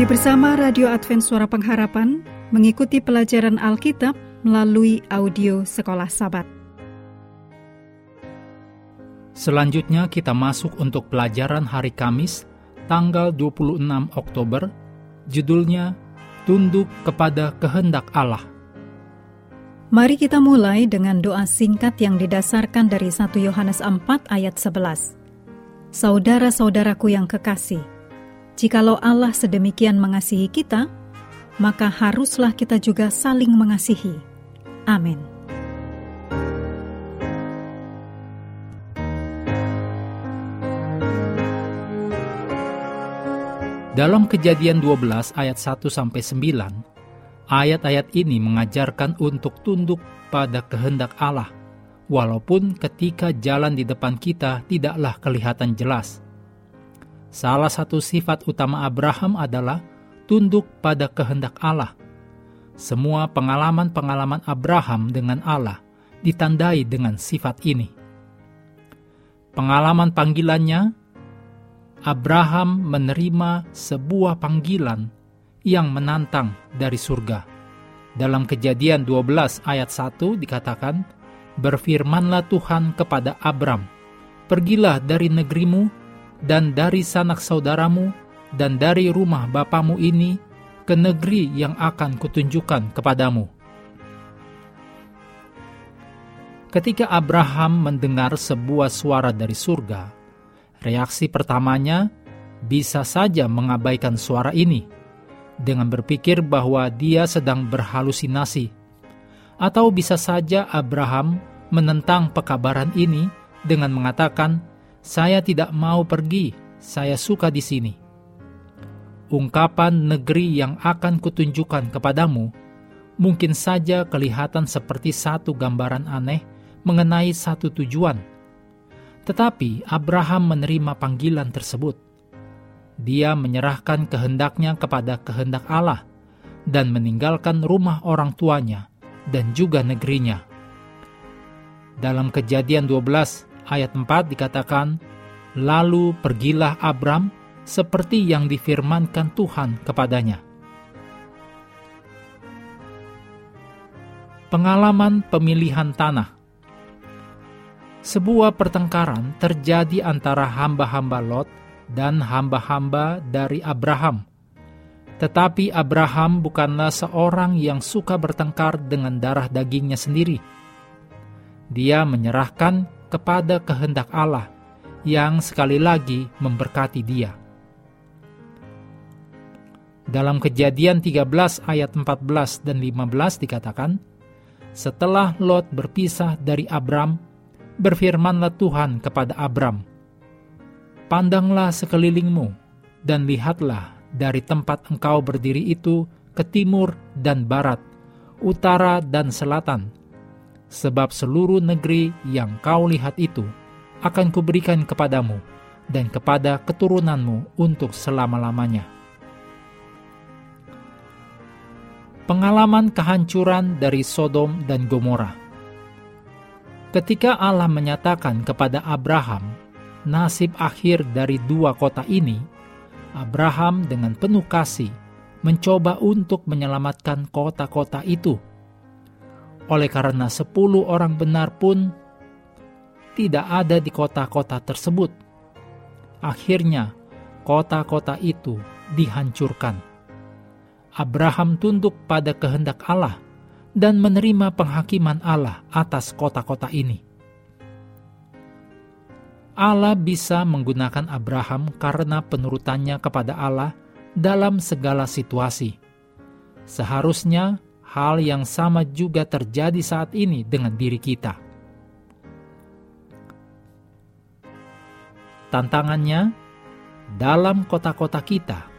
Mari bersama Radio Advent Suara Pengharapan mengikuti pelajaran Alkitab melalui audio Sekolah Sabat. Selanjutnya kita masuk untuk pelajaran hari Kamis, tanggal 26 Oktober, judulnya Tunduk kepada Kehendak Allah. Mari kita mulai dengan doa singkat yang didasarkan dari 1 Yohanes 4 ayat 11. Saudara-saudaraku yang kekasih, jikalau Allah sedemikian mengasihi kita, maka haruslah kita juga saling mengasihi. Amin. Dalam kejadian 12 ayat 1 sampai 9, Ayat-ayat ini mengajarkan untuk tunduk pada kehendak Allah, walaupun ketika jalan di depan kita tidaklah kelihatan jelas. Salah satu sifat utama Abraham adalah tunduk pada kehendak Allah. Semua pengalaman-pengalaman Abraham dengan Allah ditandai dengan sifat ini. Pengalaman panggilannya, Abraham menerima sebuah panggilan yang menantang dari surga. Dalam kejadian 12 ayat 1 dikatakan, Berfirmanlah Tuhan kepada Abram, Pergilah dari negerimu dan dari sanak saudaramu dan dari rumah bapamu ini ke negeri yang akan kutunjukkan kepadamu. Ketika Abraham mendengar sebuah suara dari surga, reaksi pertamanya bisa saja mengabaikan suara ini – dengan berpikir bahwa dia sedang berhalusinasi. Atau bisa saja Abraham menentang pekabaran ini dengan mengatakan, "Saya tidak mau pergi, saya suka di sini." Ungkapan negeri yang akan kutunjukkan kepadamu mungkin saja kelihatan seperti satu gambaran aneh mengenai satu tujuan. Tetapi Abraham menerima panggilan tersebut dia menyerahkan kehendaknya kepada kehendak Allah dan meninggalkan rumah orang tuanya dan juga negerinya. Dalam kejadian 12 ayat 4 dikatakan, Lalu pergilah Abram seperti yang difirmankan Tuhan kepadanya. Pengalaman pemilihan tanah Sebuah pertengkaran terjadi antara hamba-hamba Lot dan hamba-hamba dari Abraham. Tetapi Abraham bukanlah seorang yang suka bertengkar dengan darah dagingnya sendiri. Dia menyerahkan kepada kehendak Allah yang sekali lagi memberkati dia. Dalam kejadian 13 ayat 14 dan 15 dikatakan, Setelah Lot berpisah dari Abram, berfirmanlah Tuhan kepada Abram, Pandanglah sekelilingmu, dan lihatlah dari tempat engkau berdiri itu ke timur dan barat, utara dan selatan. Sebab seluruh negeri yang kau lihat itu akan kuberikan kepadamu dan kepada keturunanmu untuk selama-lamanya. Pengalaman kehancuran dari Sodom dan Gomora Ketika Allah menyatakan kepada Abraham nasib akhir dari dua kota ini, Abraham dengan penuh kasih mencoba untuk menyelamatkan kota-kota itu. Oleh karena sepuluh orang benar pun tidak ada di kota-kota tersebut. Akhirnya, kota-kota itu dihancurkan. Abraham tunduk pada kehendak Allah dan menerima penghakiman Allah atas kota-kota ini. Allah bisa menggunakan Abraham karena penurutannya kepada Allah dalam segala situasi. Seharusnya hal yang sama juga terjadi saat ini dengan diri kita. Tantangannya dalam kota-kota kita,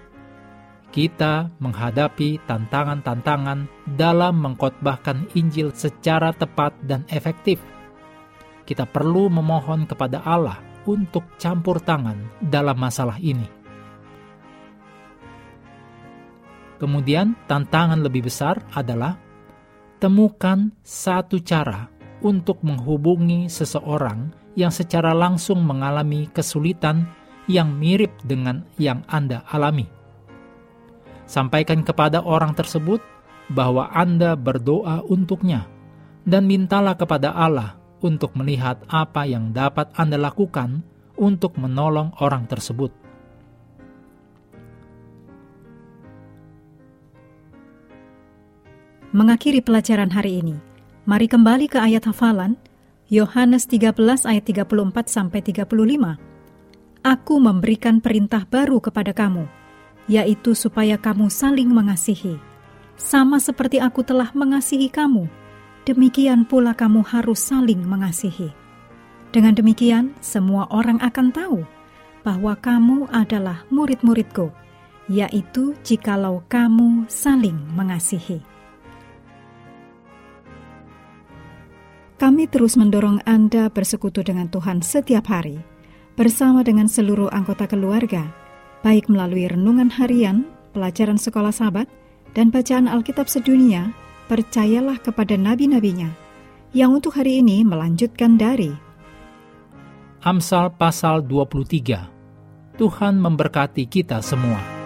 kita menghadapi tantangan-tantangan dalam mengkotbahkan Injil secara tepat dan efektif. Kita perlu memohon kepada Allah untuk campur tangan dalam masalah ini. Kemudian, tantangan lebih besar adalah temukan satu cara untuk menghubungi seseorang yang secara langsung mengalami kesulitan yang mirip dengan yang Anda alami. Sampaikan kepada orang tersebut bahwa Anda berdoa untuknya, dan mintalah kepada Allah untuk melihat apa yang dapat Anda lakukan untuk menolong orang tersebut. Mengakhiri pelajaran hari ini, mari kembali ke ayat hafalan Yohanes 13 ayat 34 sampai 35. Aku memberikan perintah baru kepada kamu, yaitu supaya kamu saling mengasihi. Sama seperti aku telah mengasihi kamu, demikian pula kamu harus saling mengasihi. Dengan demikian, semua orang akan tahu bahwa kamu adalah murid-muridku, yaitu jikalau kamu saling mengasihi. Kami terus mendorong Anda bersekutu dengan Tuhan setiap hari, bersama dengan seluruh anggota keluarga, baik melalui renungan harian, pelajaran sekolah sahabat, dan bacaan Alkitab sedunia, percayalah kepada nabi-nabinya, yang untuk hari ini melanjutkan dari Amsal pasal 23. Tuhan memberkati kita semua.